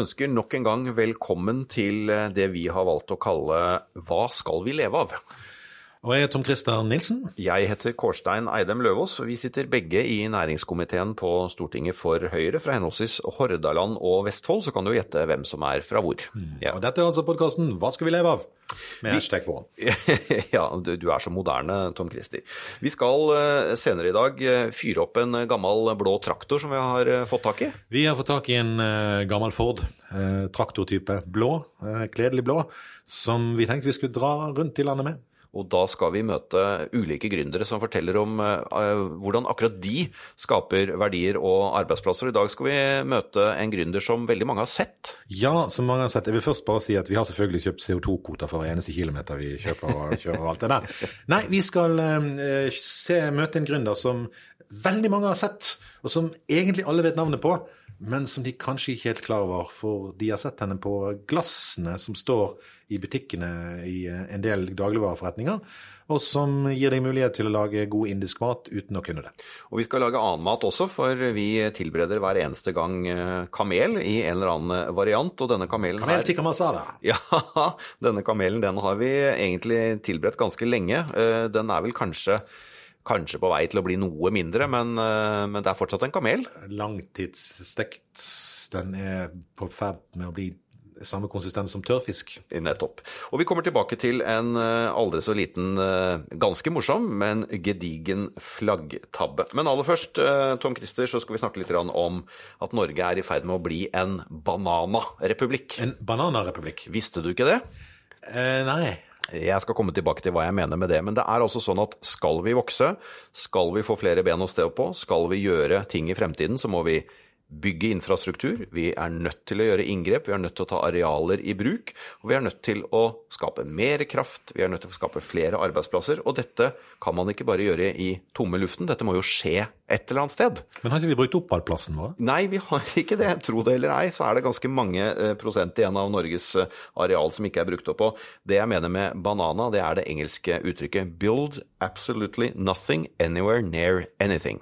ønsker nok en gang velkommen til eh, det vi har valgt å kalle Hva skal vi leve av? Og jeg er Tom Christer Nilsen. Jeg heter Kårstein Eidem Løvaas, vi sitter begge i næringskomiteen på Stortinget for Høyre fra henholdsvis Hordaland og Vestfold, så kan du gjette hvem som er fra hvor. Ja. Og dette er altså podkasten Hva skal vi leve av? Med hashtag foran. ja, du, er så moderne, Tom Christer. Vi skal eh, senere i dag eh, fyre opp en gammel blå traktor som vi har eh, fått tak i. Vi har fått tak i en gammel Ford, traktortype blå, kledelig blå, som vi tenkte vi skulle dra rundt i landet med. Og da skal vi møte ulike gründere som forteller om uh, hvordan akkurat de skaper verdier og arbeidsplasser. I dag skal vi møte en gründer som veldig mange har sett. Ja, som mange har sett. Jeg vil først bare si at vi har selvfølgelig kjøpt CO2-kvoter for hver eneste kilometer vi kjøper og kjører og alt det der. Nei, vi skal uh, se, møte en gründer som veldig mange har sett, og som egentlig alle vet navnet på men som de kanskje ikke er helt klar over, for de har sett henne på glassene som står i butikkene i en del dagligvareforretninger, og som gir deg mulighet til å lage god indisk mat uten å kunne det. Og vi skal lage annen mat også, for vi tilbereder hver eneste gang kamel i en eller annen variant, og denne kamelen Kamel tikka masala. Ja, denne kamelen den har vi egentlig tilberedt ganske lenge. Den er vel kanskje kanskje på vei til å bli noe mindre, men, men det er fortsatt en kamel. Langtidsstekt. Den er på ferd med å bli samme konsistens som tørrfisk. Nettopp. Og vi kommer tilbake til en aldri så liten, ganske morsom, men gedigen flaggtabbe. Men aller først, Tom Christer, så skal vi snakke litt om at Norge er i ferd med å bli en bananarepublikk. En bananarepublikk? Visste du ikke det? Eh, nei. Jeg skal komme tilbake til hva jeg mener med det, men det er altså sånn at skal vi vokse, skal vi få flere ben å stå på, skal vi gjøre ting i fremtiden, så må vi bygge infrastruktur, vi er nødt til å gjøre inngrep, vi er nødt til å ta arealer i bruk, og vi er nødt til å skape mer kraft, vi er nødt til å skape flere arbeidsplasser, og dette kan man ikke bare gjøre i tomme luften, dette må jo skje et eller annet sted. Men har ikke vi brukt opp all plassen vår? Nei, vi har ikke det. Tro det eller ei, så er det ganske mange prosent igjen av Norges areal som ikke er brukt opp Og Det jeg mener med banana, det er det engelske uttrykket 'build absolutely nothing anywhere near anything'.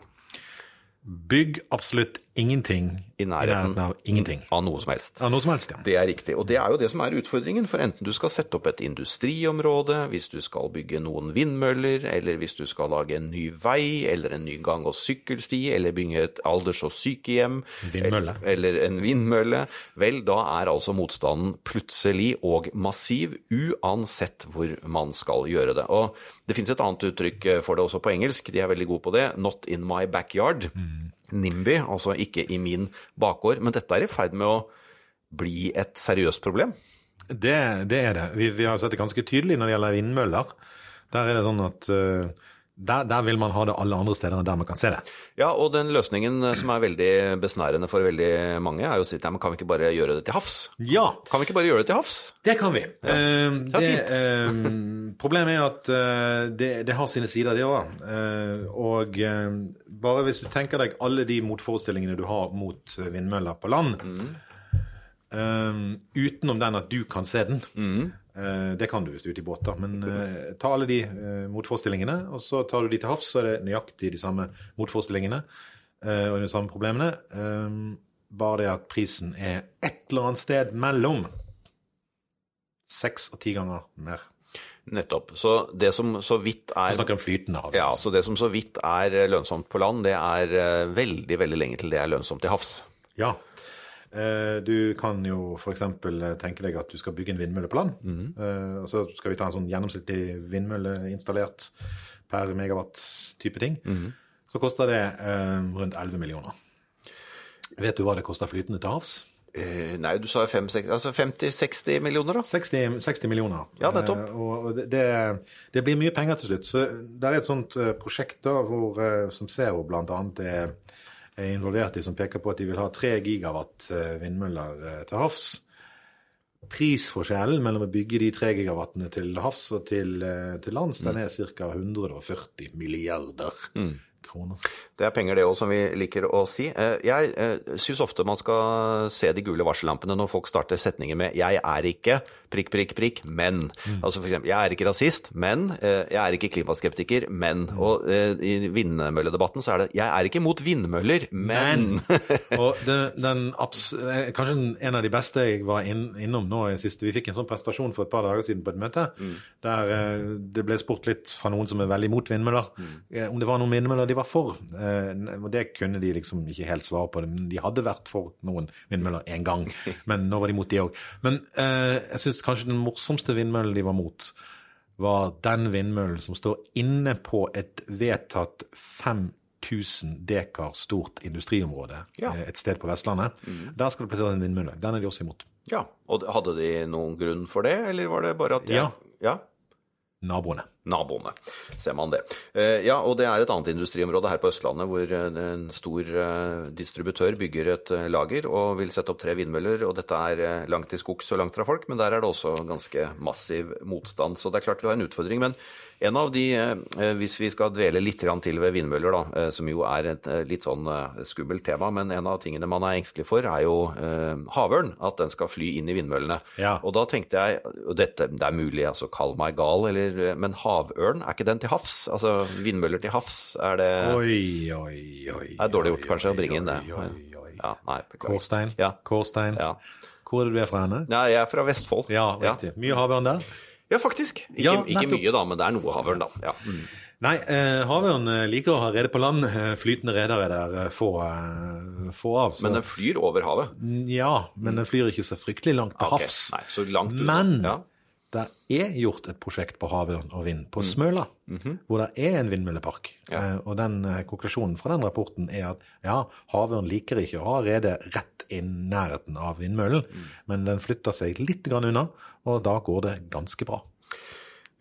Bygg absolutt ingenting i nærheten av ingenting. Av noe som helst. Av noe som helst, ja. Det er riktig. Og det er jo det som er utfordringen. For enten du skal sette opp et industriområde, hvis du skal bygge noen vindmøller, eller hvis du skal lage en ny vei, eller en ny gang- og sykkelsti, eller bygge et alders- og sykehjem, Vindmølle. eller, en vindmølle, vel, da er altså motstanden plutselig og massiv, uansett hvor man skal gjøre det. Og det finnes et annet uttrykk for det også på engelsk, de er veldig gode på det. Not in my backyard. Mm. NIMBY, altså ikke i min bakgård. Men dette er i ferd med å bli et seriøst problem. Det, det er det. Vi, vi, har sett det ganske tydelig når det gjelder vindmøller. Der er det sånn at uh, der, der, vil man ha det alle andre steder enn der man kan se det. Ja, og den løsningen som er veldig besnærende for veldig mange, er jo å si at kan vi ikke bare gjøre det til havs? Ja. Kan vi ikke bare gjøre det til havs? Det kan vi. Ja. Uh, det er fint. uh, problemet er at uh, det, det, har sine sider, det òg. og bare hvis du tenker deg alle de motforestillingene du har mot vindmøller på land, utenom den at du kan se den Det kan du hvis du er ute i båt, da. Men ta alle de motforestillingene, og så tar du de til havs, så er det nøyaktig de samme motforestillingene og de samme problemene. bare det at prisen er et eller annet sted mellom seks og ti ganger mer. Nettopp. Så det som så vidt er Vi snakker om flytende hav. Ja, så det som så vidt er lønnsomt på land, det er veldig, veldig lenge til det er lønnsomt til havs. Ja. Du kan jo f.eks. tenke deg at du skal bygge en vindmølle på land. Mhm. Og så skal vi ta en sånn gjennomsnittlig vindmølle installert per megawatt-type ting. Mhm. Så koster det rundt 11 millioner. Vet du hva det koster flytende til havs? Eh, nei, du sa jo 50-60 altså millioner, da? 60, 60 millioner. Ja, nettopp. Eh, og det, det, blir mye penger til slutt. Så det er et sånt prosjekt da, hvor, som Zero bl.a. Er, er involvert i, som peker på at de vil ha 3 gigawatt vindmøller til havs. Prisforskjellen mellom å bygge de 3 gigawattene til havs og til, til lands, den er ca. 140 milliarder Mm. Kroner. Det er penger det òg, som vi liker å si. Eh, Jeg syns ofte man skal se de gule varsellampene når folk starter setninger med 'jeg er ikke prikk, prikk, prikk, men'. Altså for eksempel 'jeg er ikke rasist, men'. eh, 'Jeg er ikke klimaskeptiker, men'. Og eh, i vindmølledebatten så er det 'jeg er ikke imot vindmøller, men'. Og den, den eh, kanskje en av de beste jeg var inn, innom nå i siste Vi fikk en sånn prestasjon for et par dager siden på et møte der eh, det ble spurt litt fra noen som er veldig imot vindmøller, eh, om det var noen vindmøller de var for. Eh, og det kunne de liksom ikke helt svare på. Men de hadde vært for noen vindmøller en gang, men nå var de mot de òg. Men eh, jeg syns kanskje den morsomste vindmøllen de var mot, var den vindmøllen som står inne på et vedtatt 5000 dekar stort industriområde Ja. eh, et sted på Vestlandet. Der skal det plasseres en vindmølle. Den er de også imot. Ja, og hadde de noen grunn for det, eller var det bare at de, Ja. ja? Naboene. Naboene, ser man det. Eh, Ja, og det er et annet industriområde her på Østlandet hvor eh, en stor eh, distributør bygger et lager og vil sette opp tre vindmøller, og dette er langt til skogs og langt fra folk, men der er det også ganske massiv motstand. Så det er klart vi har en utfordring. Men en av de, hvis vi skal dvele litt til ved vindmøller, da, som jo er et litt sånn skummelt tema, men en av tingene man er engstelig for, er jo havørn. At den skal fly inn i vindmøllene. Ja. Og da tenkte jeg, og dette, det er mulig, altså kall meg gal, eller, men havørn, er ikke den til havs? Altså vindmøller til havs, er det Oi, oi, oi. Det er dårlig gjort kanskje å bringe inn det. Oi, oi, oi. Ja, nei. Kårstein. Ja. Kårstein. Ja. Hvor er det du er fra henne? Nei, jeg er fra Vestfold. Ja, riktig. Mye havørn der? Ja, faktisk. Ikke, Ja, ikke mye, da, men det er noe havørn, da. Ja. Nei, eh, havørn eh, liker å ha rede på land. Eh, Flytende reder er der eh, få, eh, få av. Så. Men den flyr over havet. Ja, men den flyr ikke så fryktelig langt til okay. havs. Nei, så langt unna. Men Ja. Det er gjort et prosjekt på havørn og vind på Smøla, hvor det er en vindmøllepark. Mm. Ja. Eh, Og den eh, konklusjonen fra den rapporten er at ja, havørn liker ikke å ha redet rett i nærheten av vindmøllen, Mm. men den flytter seg litt unna, og da går det ganske bra.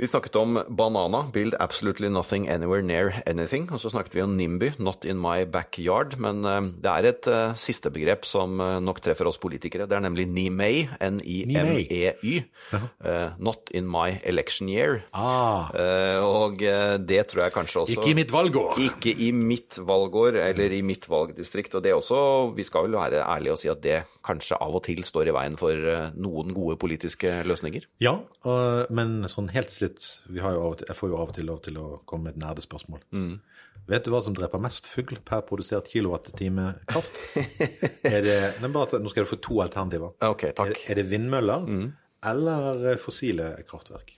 Vi snakket om banana, build absolutely nothing anywhere near anything. Og så snakket vi om NIMBY, not in my backyard. Men eh, det er et uh, siste begrep som eh, nok treffer oss politikere. Det er nemlig NIMEY, N-I-M-E-Y. Uh, not in my election year. Ah, Uh, og det tror jeg kanskje også ikke i mitt valgår! Ikke i mitt valgår eller i mitt valgdistrikt. Og det også, vi skal vel være ærlige og si at det kanskje av og til står i veien for noen gode politiske løsninger. Ja, men sånn helt til slutt vi har jo av og til, Jeg får jo av og til lov til å komme med et nerdespørsmål. Mm. Vet du hva som dreper mest fugl per produsert kilowattime kraft? er det, nei, bare, nå skal du få to alternativer. Okay, takk. Mm. Er, er det vindmøller eller fossile kraftverk?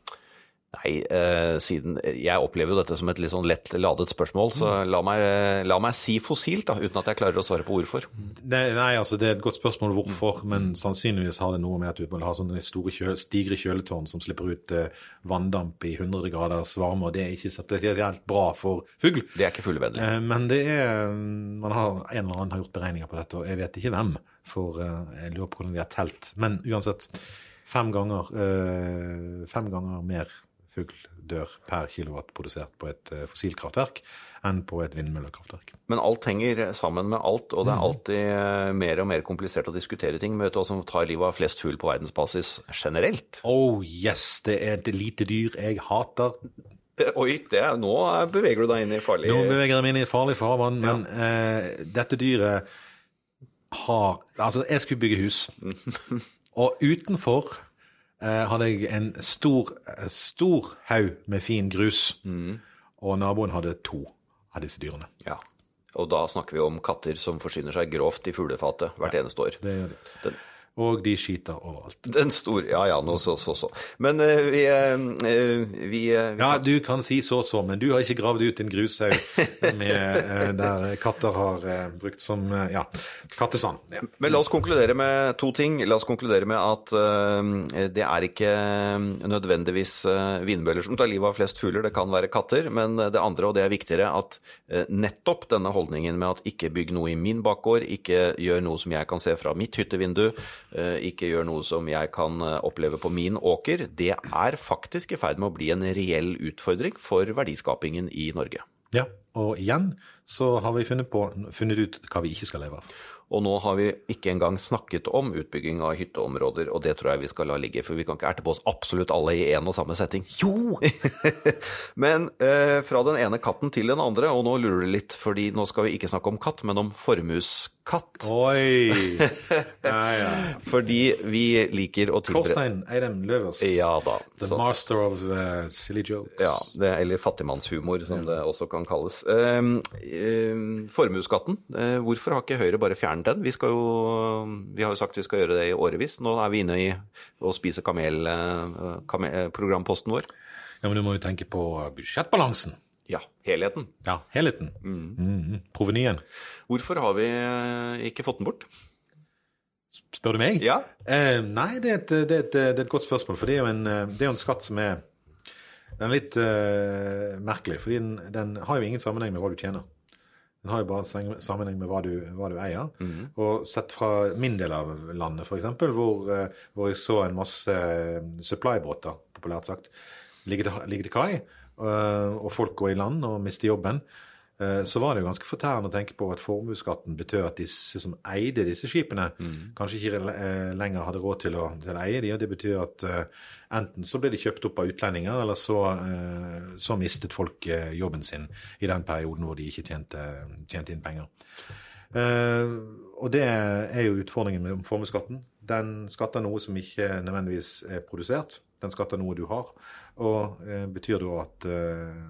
Nei, eh, siden jeg opplever jo dette som et litt sånn lett ladet spørsmål, så la meg, eh, la meg si fossilt, da, uten at jeg klarer å svare på hvorfor. Nei, nei, altså det er et godt spørsmål hvorfor, Mm. men sannsynligvis har det noe med at du må ha sånne store kjøl, stigre kjøletårn som slipper ut eh, vanndamp i 100 graders varme, og det er ikke spesielt bra for fugl. Det er ikke fuglevennlig. Eh, Men det er man har, En eller annen har gjort beregninger på dette, og jeg vet ikke hvem. For eh, jeg lurer på hvordan de har telt. Men uansett, fem ganger, eh, fem ganger mer fugl dør per kilowatt produsert på et eh, fossilkraftverk enn på et vindmøllekraftverk. Men alt henger sammen med alt, og det er alltid eh, mer og mer komplisert å diskutere ting. Men vet du hva som tar livet av flest fugl på verdensbasis generelt? Oh yes, det er et lite dyr jeg hater. Eh, Oi, det nå beveger du deg inn i farlig Nå beveger jeg meg inn i farlig farvann, men eh, dette dyret har Altså, jeg skulle bygge hus, og utenfor hadde jeg en stor, eh, stor haug med fin grus, og naboen hadde to av disse dyrene. Ja. Og da snakker vi om katter som forsyner seg grovt i fuglefatet hvert eneste år. Det gjør de. Den, Og de skiter overalt. den store Ja ja, nå så så så. Men uh, vi, eh, vi, uh, Ja, du kan si så så, men du har ikke gravd ut en grushaug med, der katter har brukt som ja, kattesand. Ja. Men la oss konkludere med to ting. La oss konkludere med at det er ikke nødvendigvis vindbøller som tar livet av flest fugler, det kan være katter. Men det andre, og det er viktigere, at nettopp denne holdningen med at ikke bygg noe i min bakgård, ikke gjør noe som jeg kan se fra mitt hyttevindu, ikke gjør noe som jeg kan eh, oppleve på min åker, det er faktisk i ferd med å bli en reell utfordring for verdiskapingen i Norge. Ja, og igjen så har vi funnet, på, funnet ut hva vi ikke skal leve av. Og nå har vi ikke engang snakket om utbygging av hytteområder, og det tror jeg vi skal la ligge, for vi kan ikke erte på oss absolutt alle i én og samme setting. Jo! men eh, fra den ene katten til den andre, og nå lurer du litt, fordi nå skal vi ikke snakke om katt, men om formueskatt. Oi! Ja, ja. Fordi vi liker å tilbre... Torstein Eidem Løvers. Ja da. The Så- master of uh, silly jokes. Ja, det, eller fattigmannshumor, som det også kan kalles. Eh, eh, formuesskatten, eh, hvorfor har ikke Høyre bare fjernet den? Vi, skal jo, vi har jo sagt vi skal gjøre det i årevis. Nå er vi inne i å spise kamel, eh, kamel, programposten vår. Ja, men du må jo tenke på budsjettbalansen. Ja, helheten. Ja, helheten. Mhm. Provenyen. Hvorfor har vi eh, ikke fått den bort? Spør du meg? Ja. Eh, nei, det er, et, det, er et, det er et godt spørsmål. For det er jo en, eh, det er en skatt som er Den er litt uh, merkelig. For den, den har jo ingen sammenheng med hva du tjener. Den har jo bare sammenheng med hva du, hva du eier. Og sett fra min del av landet, f.eks., hvor, eh, hvor jeg så en masse eh, supply-båter, populært sagt, ligge til, ligge til kai, eh, og folk går i land og mister jobben, så var det jo ganske fortærende å tenke på at formuesskatten betød at disse som eide disse skipene, kanskje ikke eh, lenger hadde råd til å, til å eie de, og det betyr at eh, enten så ble de kjøpt opp av utlendinger, eller så, eh, så mistet folk eh, jobben sin i den perioden hvor de ikke tjente, tjente inn penger. Eh, og det er jo utfordringen med formuesskatten. Den skatter noe som ikke nødvendigvis er produsert. Den skatter noe du har. Og eh, betyr da at eh,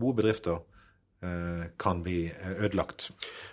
gode bedrifter eh, kan bli eh, ødelagt.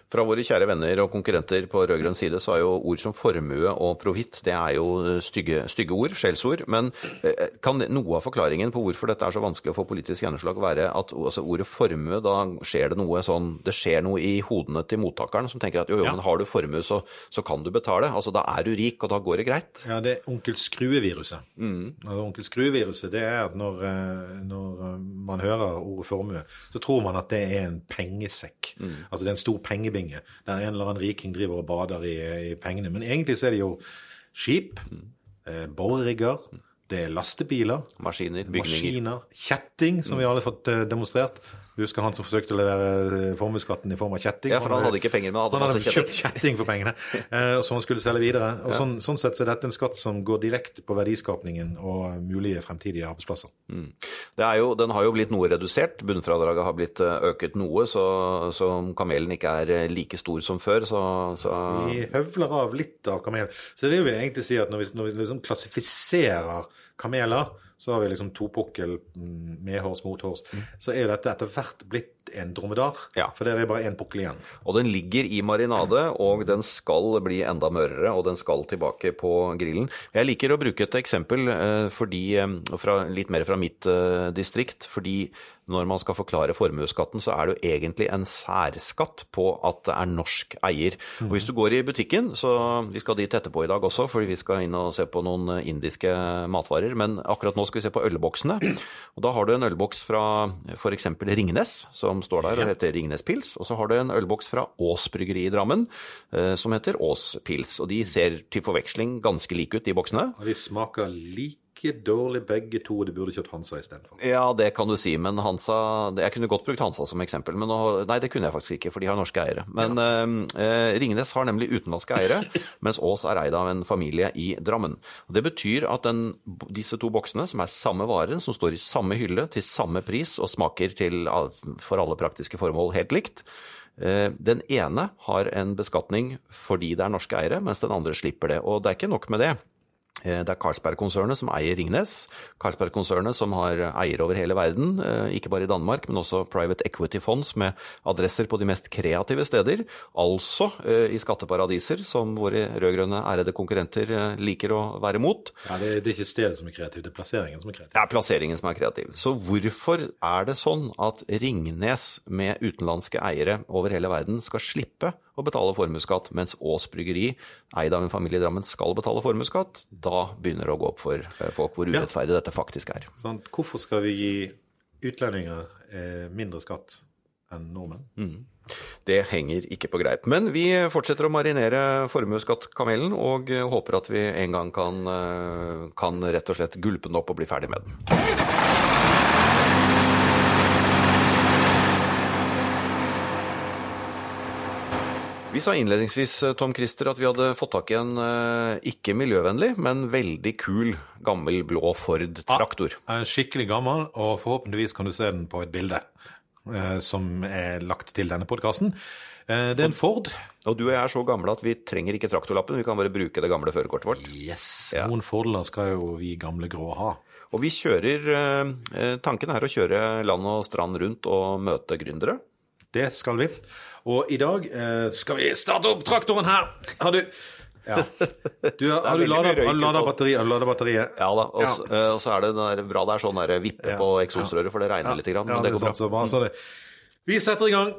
Fra våre kjære venner og konkurrenter på rød-grønn side, så er jo ord som formue og profitt det er jo stygge, stygge ord, skjellsord. Men eh, kan noe av forklaringen på hvorfor dette er så vanskelig å få politisk gjennomslag, være at altså, ordet formue, da skjer det noe sånn Det skjer noe i hodene til mottakeren som tenker at jo, jo, Ja. men har du formue, så, så kan du betale. Altså da er du rik, og da går det greit. Ja, det er onkel Skrue-viruset. Altså, onkel Skrue-viruset det er at når, eh, når eh, man hører ordet formue, så tror man at det er en pengesekk. Altså det er en stor pengebinge der en eller annen riking driver og bader i, i pengene. Men egentlig så er det jo skip, eh, borerigger, det er lastebiler, Maskiner, bygninger. maskiner, kjetting, som vi alle har fått eh, demonstrert. Du husker han som forsøkte å levere eh, formuesskatten i form av kjetting? Ja, for han hadde ikke penger, men hadde han hadde kjetting. kjøpt kjetting. for pengene, eh, som han skulle selge videre. Og sånn, sånn sett så er dette en skatt som går direkte på verdiskapningen og mulige fremtidige arbeidsplasser. Det er jo, den har jo blitt noe redusert. Bunnfradraget har blitt eh, øket noe, så, så kamelen ikke er eh, like stor som før, så, så Vi høvler av litt av kamelen. Så det vil jeg egentlig si at når vi, når vi liksom klassifiserer kameler, så har vi liksom topukkel, mm, medhårs, mothårs, så er dette etter hvert blitt en dromedar. Ja. For det er bare én pukkel igjen. Og den ligger i marinade, og den skal bli enda mørere, og den skal tilbake på grillen. Jeg liker å bruke et eksempel eh, fordi, eh, fra, litt mer fra mitt eh, distrikt, fordi når man skal forklare formuesskatten, så er det jo egentlig en særskatt på at det er norsk eier. Og hvis du går i butikken, så vi skal dit etterpå i dag også, fordi vi skal inn og se på noen indiske matvarer, men akkurat nå skal vi se på ølboksene. Og da har du en ølboks fra f.eks. Ringnes, som står der og heter Ringnes Pils, og så har du en ølboks fra Ås bryggeri i Drammen, eh, som heter Ås Pils. Og de ser til forveksling ganske like ut, de boksene. Og de smaker like dårlig begge to, og de burde kjøpt Hansa istedenfor. Ja, det kan du si, men Hansa Jeg kunne godt brukt Hansa som eksempel, men nå, nei, det kunne jeg faktisk ikke, for de har norske eiere. Men eh, Ringnes har nemlig utenlandske eiere, mens Ås er eid av en familie i Drammen. Og Det betyr at den, disse to boksene, som er samme varen, som står i samme hylle, til samme pris og smaker til, for alle praktiske formål helt likt, eh, den ene har en beskatning fordi det er norske eiere, mens den andre slipper det. Og det er ikke nok med det. Eh, Det er Carlsberg-konsernet som eier Ringnes. Carlsberg-konsernet som har eiere over hele verden, eh, ikke bare i Danmark, men også private equity-fonds med adresser på de mest kreative steder. Altså eh, i skatteparadiser, som våre rød-grønne ærede konkurrenter liker å være mot. Ja, det, det er ikke stedet som er kreativt, det er plasseringen som er kreativ. Det er plasseringen som er kreativ. Så hvorfor er det sånn at Ringnes med utenlandske eiere over hele verden skal slippe å betale formuesskatt, mens Ås bryggeri, eid av en familie i Drammen, skal betale formuesskatt? Da begynner det å gå opp for eh, folk hvor Ja. urettferdig dette faktisk er. Sånn, hvorfor skal vi gi utlendinger eh, mindre skatt enn nordmenn? Det henger ikke på greip. Men vi fortsetter å marinere formuesskattkamelen, og eh, håper at vi en gang kan, kan rett og slett gulpe den opp og bli ferdig med den. Vi sa innledningsvis, eh, Tom Christer, at vi hadde fått tak i en eh, ikke miljøvennlig, men veldig kul, gammel blå Ford-traktor. Ja, skikkelig gammel, og forhåpentligvis kan du se den på et bilde eh, som er lagt til denne podkasten. Eh, det er en Ford. Og du og jeg er så gamle at vi trenger ikke traktorlappen, vi kan bare bruke det gamle førerkortet vårt. Yes. Ja. Noen Fordeler skal jo vi gamle grå ha. Og vi kjører eh, eh, Tanken er å kjøre land og strand rundt og møte gründere. Det skal vi. Og i dag eh, skal vi starte opp traktoren her. Har du ja. Du, har, har du lada, lada batteriet? Ja da, og, Ja. s- eh, så er det der, bra det er sånn der vippe Ja. på eksosrøret, for det regner litt, grann, Ja, men det det går bra. så. Så det. Vi setter i gang.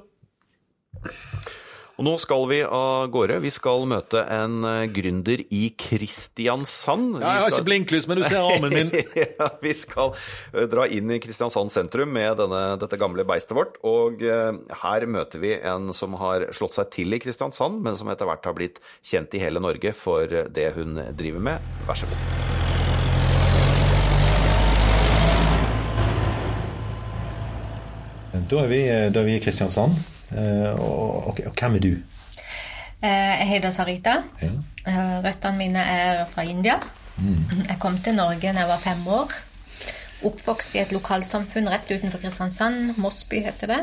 Og nå skal vi av gårde. Vi skal møte en eh, gründer i Kristiansand. Vi Ja, jeg har skal- ikke blinklys, men du ser armen min. ja, vi skal eh, dra inn i Kristiansand sentrum med denne, dette gamle beistet vårt. Og eh, her møter vi en som har slått seg til i Kristiansand, men som etter hvert har blitt kjent i hele Norge for det hun driver med. Vær så god. Da er vi, da er vi i Kristiansand. Eh, Og, og, og hvem er du? Eh, Jeg heter Sarita. Ja. Eh, Røttene mine er fra India. Jeg kom til Norge da jeg var fem år. Oppvokst i et lokalsamfunn rett utenfor Kristiansand. Mossby heter det.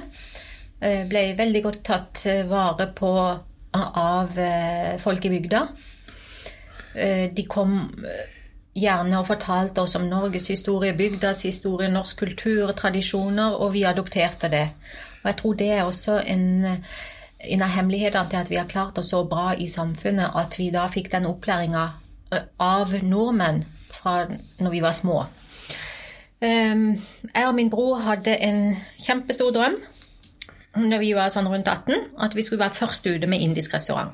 Ble veldig godt tatt vare på av folk i bygda. De kom gjerne og fortalte oss om Norges historie, bygdas historie, norsk kultur, tradisjoner, og vi adopterte det. Og jeg tror det er også en, en av hemmelighetene til at vi har klart oss så bra i samfunnet, at vi da fikk den opplæringa av nordmenn fra når vi var små. Um, Jeg og min bror hadde en kjempestor drøm når vi var sånn rundt 18, at vi skulle være først ute med indisk restaurant.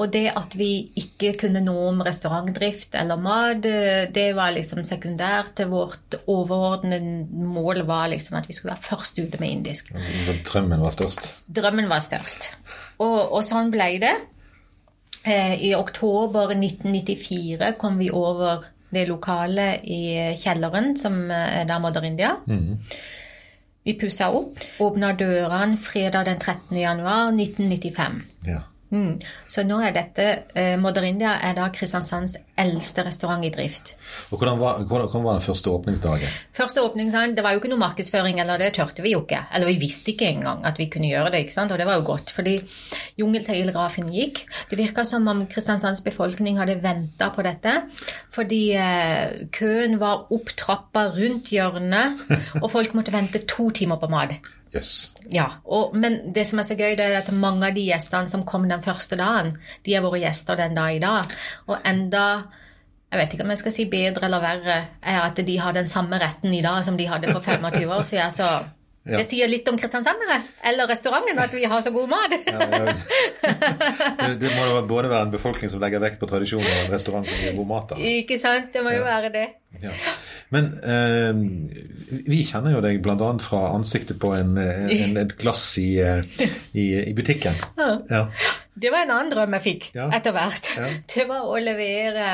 Og det at vi ikke kunne noe om restaurantdrift eller mat, eh, det var liksom sekundært. til Vårt overordnede mål var liksom at vi skulle være først ute med indisk. Altså, Drømmen var størst. Drømmen var størst. Og, og sånn ble det. Eh, I oktober 1994 kom vi over det lokalet i kjelleren, som eh, er der Mother India. Vi pussa opp, åpna dørene fredag den 13. januar 1995. Ja. Mm. Så nå er dette eh, Moderindia er da Kristiansands eldste restaurant i drift. Og hvordan var, hvordan, var den første åpningsdagen? Første åpningsdagen, det var jo ikke noe markedsføring, eller det tørte vi jo ikke. Eller vi visste ikke engang at vi kunne gjøre det, ikke sant? og det var jo godt. Fordi jungeltelegrafen gikk. Det virka som om Kristiansands befolkning hadde venta på dette. Fordi eh, køen var opp trappa rundt hjørnet, og folk måtte vente to timer på mat. Jøss. Ja, og, Men det som er så gøy, det er at mange av de gjestene som kom den første dagen, de er våre gjester den dag i dag. Og enda jeg vet ikke om jeg skal si bedre eller verre, er at de har den samme retten i dag som de hadde for 25 år siden. Så Ja. det sier litt om kristiansandere, eller restauranten, at vi har så god mat. Det, det må jo både være en befolkning som legger vekt på tradisjoner, og en restaurant som gir god mat. Da. ikke sant? Det må jo være det. Ja. Men eh, vi kjenner jo deg bl.a. fra ansiktet på en, en, et glass i, eh, i, i butikken. Ja. Det var en annen drøm jeg fikk Ja. etter hvert. Ja. Det var å levere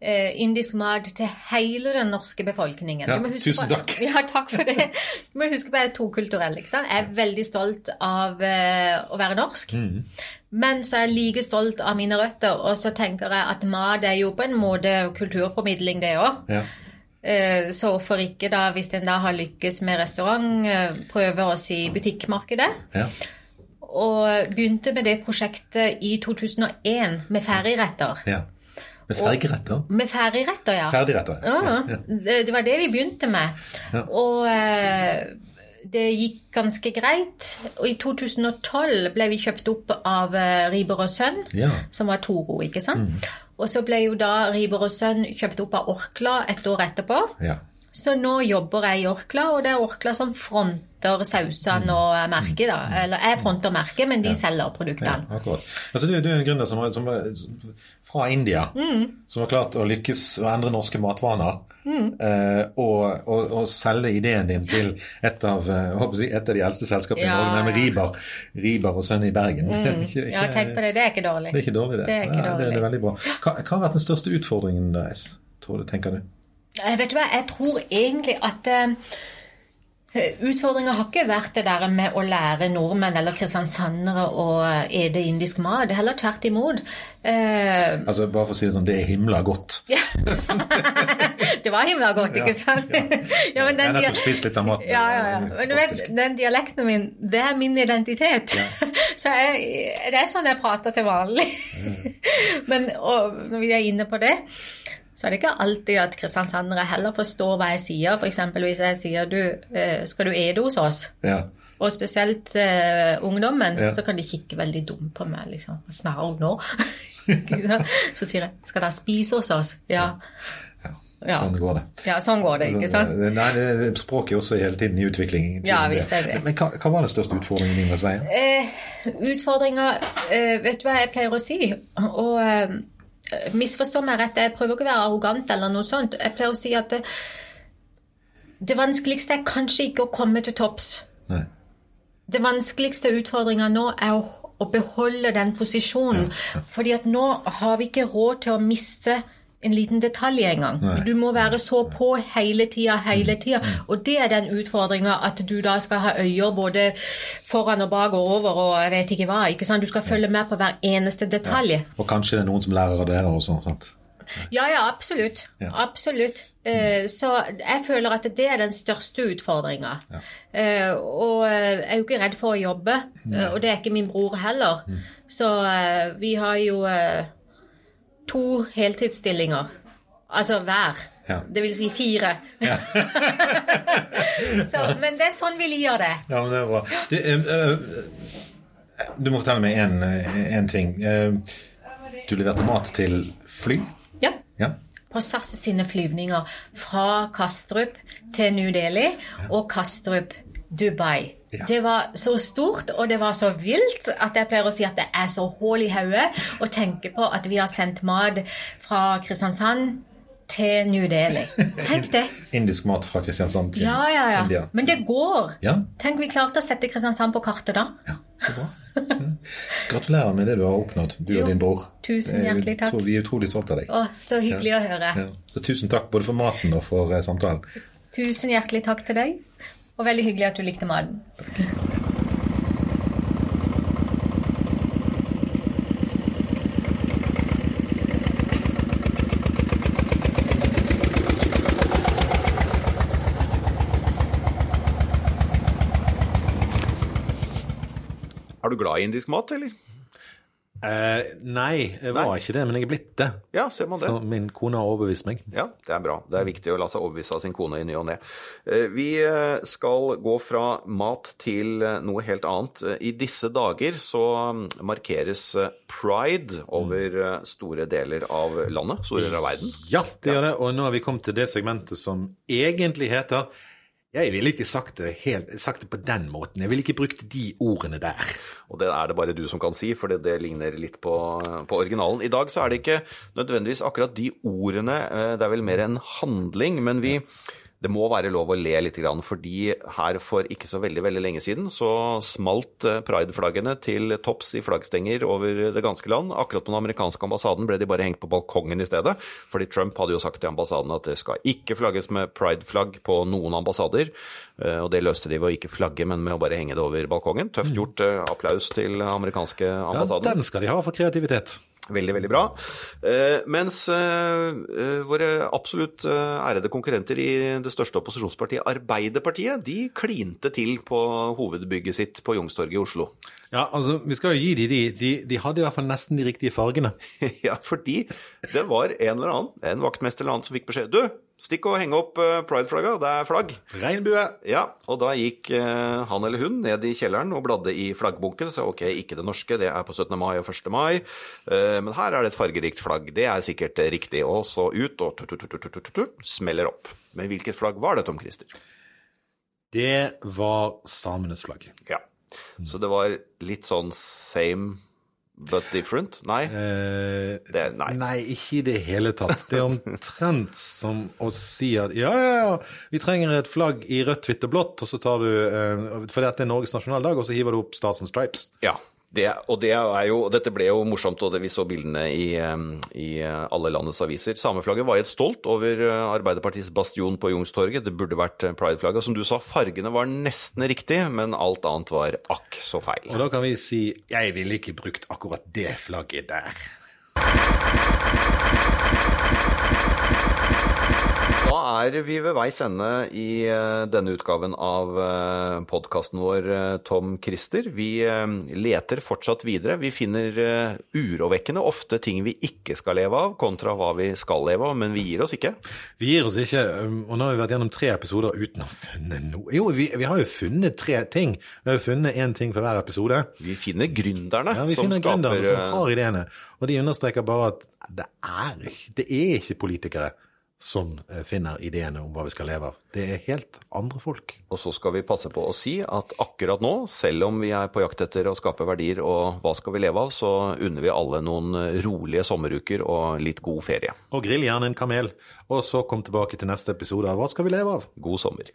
indisk mat til hele den norske befolkningen. Ja, tusen på- takk. Ja, takk for det. Du må huske på at jeg er tokulturell. Jeg er veldig stolt av uh, å være norsk. Mm. Men så er jeg like stolt av mine røtter, og så tenker jeg at mat er jo på en måte kulturformidling, det òg. Ja. Uh, Så hvorfor ikke, da, hvis en da har lykkes med restaurant, uh, prøve oss i butikkmarkedet? Ja. Og begynte med det prosjektet i 2001 med ferdigretter. ja. Med fergeretter? Med ferdigretter, ja. Ferdigretter? Ja, ja. det var det vi begynte med. Ja. Og eh, det gikk ganske greit. Og i 2012 ble vi kjøpt opp av eh, Riber og Sønn, Ja. som var Toro, ikke sant? Og så ble jo da Riber og Sønn kjøpt opp av Orkla et år etterpå. ja. Så nå jobber jeg i Orkla, og det er Orkla som fronter sausene og merket, da. Eller jeg fronter merket, men de selger Ja, produktene. akkurat. Altså, du, du er en gründer som, som, fra India, Mm. som har klart å lykkes å endre norske matvaner. eh, og, og, og selge ideen din til et av, eh, si, et av de eldste selskapene Ja, i Norge, nemlig. Riber, Riber og Sønn i Bergen. Ikke- Ja, tenk på det. Det er ikke dårlig. Det er ikke dårlig, det. Det er ikke dårlig. Ja, det er veldig bra. Hva, hva har vært den største utfordringen deres, tror du, tenker du? Jeg vet du hva, jeg tror egentlig at eh, Utfordringa har ikke vært det der med å lære nordmenn eller kristiansandere å ete indisk mat. Heller tvert imot. Eh, Altså, bare for å si det sånn, det er himla godt. det var himla godt, ikke sant? Ja, men Jeg har den, nettopp spist litt av maten. ja, ja, ja. Men du vet, den dialekten min, det er min identitet. Så jeg, det er sånn jeg prater til vanlig. Men og når vi er inne på det, så er det ikke alltid at kristiansandere heller forstår hva jeg sier. Eksempel hvis jeg sier du, eh, skal du ede hos oss? Ja. Og spesielt uh, ungdommen, Ja. så kan de kikke veldig dumt på meg. liksom. Snarere nå? Så sier jeg 'skal dere spise hos oss'? Ja. ja. Ja. Sånn går det. ja, sånn går det, ikke sant? Nei, språket er også hele tiden i utvikling. Ja, visst er det. Men hva, hva var den største utfordringen din med Svein? Eh, utfordringer eh, Vet du hva jeg pleier å si? Og eh, misforstå meg rett, jeg prøver ikke å være arrogant eller noe sånt. Jeg pleier å si at det, det vanskeligste er kanskje ikke å komme til topps. Nei. Det vanskeligste utfordringa nå er å, å beholde den posisjonen. Fordi at nå har vi ikke råd til å miste en liten detalj engang. Nei. Du må være så på hele tida, hele tida. Og det er den utfordringa at du da skal ha øyer både foran og bak og over og jeg vet ikke hva. ikke sant? Du skal følge med på hver eneste detalj. Og kanskje det er noen som lærer av dere også, sant? Ja, ja, absolutt. Ja. Absolutt. Eh, Så jeg føler at det er den største utfordringa. Eh, Og jeg er jo ikke redd for å jobbe, eh, og det er ikke min bror heller. Så eh, vi har jo eh, to heltidsstillinger. Altså hver. Ja. Det vil si fire. Så, men det er sånn vi liker det. Ja, men det er bra. Du, uh, eh, du må fortelle meg én ting. Uh, Du leverte mat til fly? Ja. Ja. på SAS sine flyvninger fra Kastrup til New Delhi og Kastrup Dubai. Ja. Det var så stort, og det var så vilt, at jeg pleier å si at det er så hull i hodet å tenke på at vi har sendt mat fra Kristiansand til New Delhi. Tenk det. Indisk mat fra Kristiansand til Ja, ja, ja. India. Men det går. Ja. Tenk vi klarte å sette Kristiansand på kartet da. Ja, så bra. Mm. Gratulerer med det du har oppnådd, du Jo, og din bror. tusen Eh, hjertelig takk. Vi er utrolig stolte av deg. Å, så hyggelig å høre. Ja. Så tusen takk både for maten og for eh, samtalen. Tusen hjertelig takk til deg, og veldig hyggelig at du likte maten. Er du glad i indisk mat, eller? Eh, nei, jeg var Nei. ikke det, men jeg er blitt det. Ja, ser man det. Så min kone har overbevist meg. Ja, det er bra. Det er viktig å la seg overbevise av sin kone i ny og ne. Eh, Vi eh, skal gå fra mat til eh, noe helt annet. I disse dager så mm, markeres pride over store deler av landet, store deler av verden. Ja, det gjør det. Og nå har vi kommet til det segmentet som egentlig heter Jeg ville ikke sagt det, helt, sagt det på den måten. Jeg ville ikke brukt de ordene der. Og det er det bare du som kan si, for det, det ligner litt på, på originalen. I dag så er det ikke nødvendigvis akkurat de ordene, eh, det er vel mer en handling, men vi det må være lov å le litt, fordi her for ikke så veldig veldig lenge siden så smalt eh, prideflaggene til topps i flaggstenger over det ganske land. Akkurat på den amerikanske ambassaden ble de bare hengt på balkongen i stedet, fordi Trump hadde jo sagt til ambassaden at det skal ikke flagges med prideflagg på noen ambassader, eh, og det løste de ved å ikke flagge, men med å bare henge det over balkongen. Tøft gjort. eh, Applaus til amerikanske Ja, den skal de ha for kreativitet. Veldig, veldig bra. Eh, mens eh, eh, våre absolutt ærede konkurrenter i det største opposisjonspartiet, Arbeiderpartiet, de klinte til på hovedbygget sitt på Youngstorget i Oslo. Ja, altså, vi skal jo gi de de. De, de hadde i hvert fall nesten de riktige fargene. ja, fordi det var en eller annen, en vaktmester eller annen som fikk beskjed Du, stikk og heng opp eh, prideflagga, det er flagg. Regnbue. Ja, og da gikk eh, han eller hun ned i kjelleren og bladde i flaggbunken. Så ok, ikke det norske, det er på 17. mai og 1. mai. Eh, men her er det et fargerikt flagg. Det er sikkert riktig. Og så ut og tu-tu-tu-tu-tu-tu, smeller opp. Men hvilket flagg var det, Tom Christer? Det var samenes flagg. Ja. Så det var litt sånn same but different? Nei? Eh, Det, nei. Nei, ikke i det hele tatt. Det er omtrent som å si at ja, ja, ja, vi trenger et flagg i rødt, hvitt og blått, og så tar du eh, For dette er Norges nasjonaldag, og så hiver du opp Stars and Stripes. Ja. Det, og det er jo, dette ble jo morsomt, og det, vi så bildene i, eh, i alle landets aviser. Sameflagget var helt stolt over Arbeiderpartiets bastion på Youngstorget. Det burde vært prideflagget. Som du sa, fargene var nesten riktig, men alt annet var akk så feil. Og da kan vi si jeg ville ikke brukt akkurat det flagget der. Er vi ved veis ende i eh, denne utgaven av eh, podkasten vår, eh, Tom Christer. Vi leter fortsatt videre. Vi finner urovekkende ofte ting vi ikke skal leve av, kontra hva vi skal leve av, men vi gir oss ikke. Vi gir oss ikke, um, og nå har vi vært gjennom tre episoder uten å ha funnet noe. Jo, vi, vi, har jo funnet tre ting. Vi har jo funnet én ting for hver episode. Vi finner gründerne ja, vi som finner skaper gründerne som har ideene. Og de understreker bare at det er, det er ikke politikere som eh, finner ideene om hva vi skal leve av. Det er helt andre folk. Og så skal vi passe på å si at akkurat nå, selv om vi er på jakt etter å skape verdier og hva skal vi leve av, så unner vi alle noen rolige sommeruker og litt god ferie. Og grill gjerne en kamel. Og så kom tilbake til neste episode av Hva skal vi leve av? God sommer.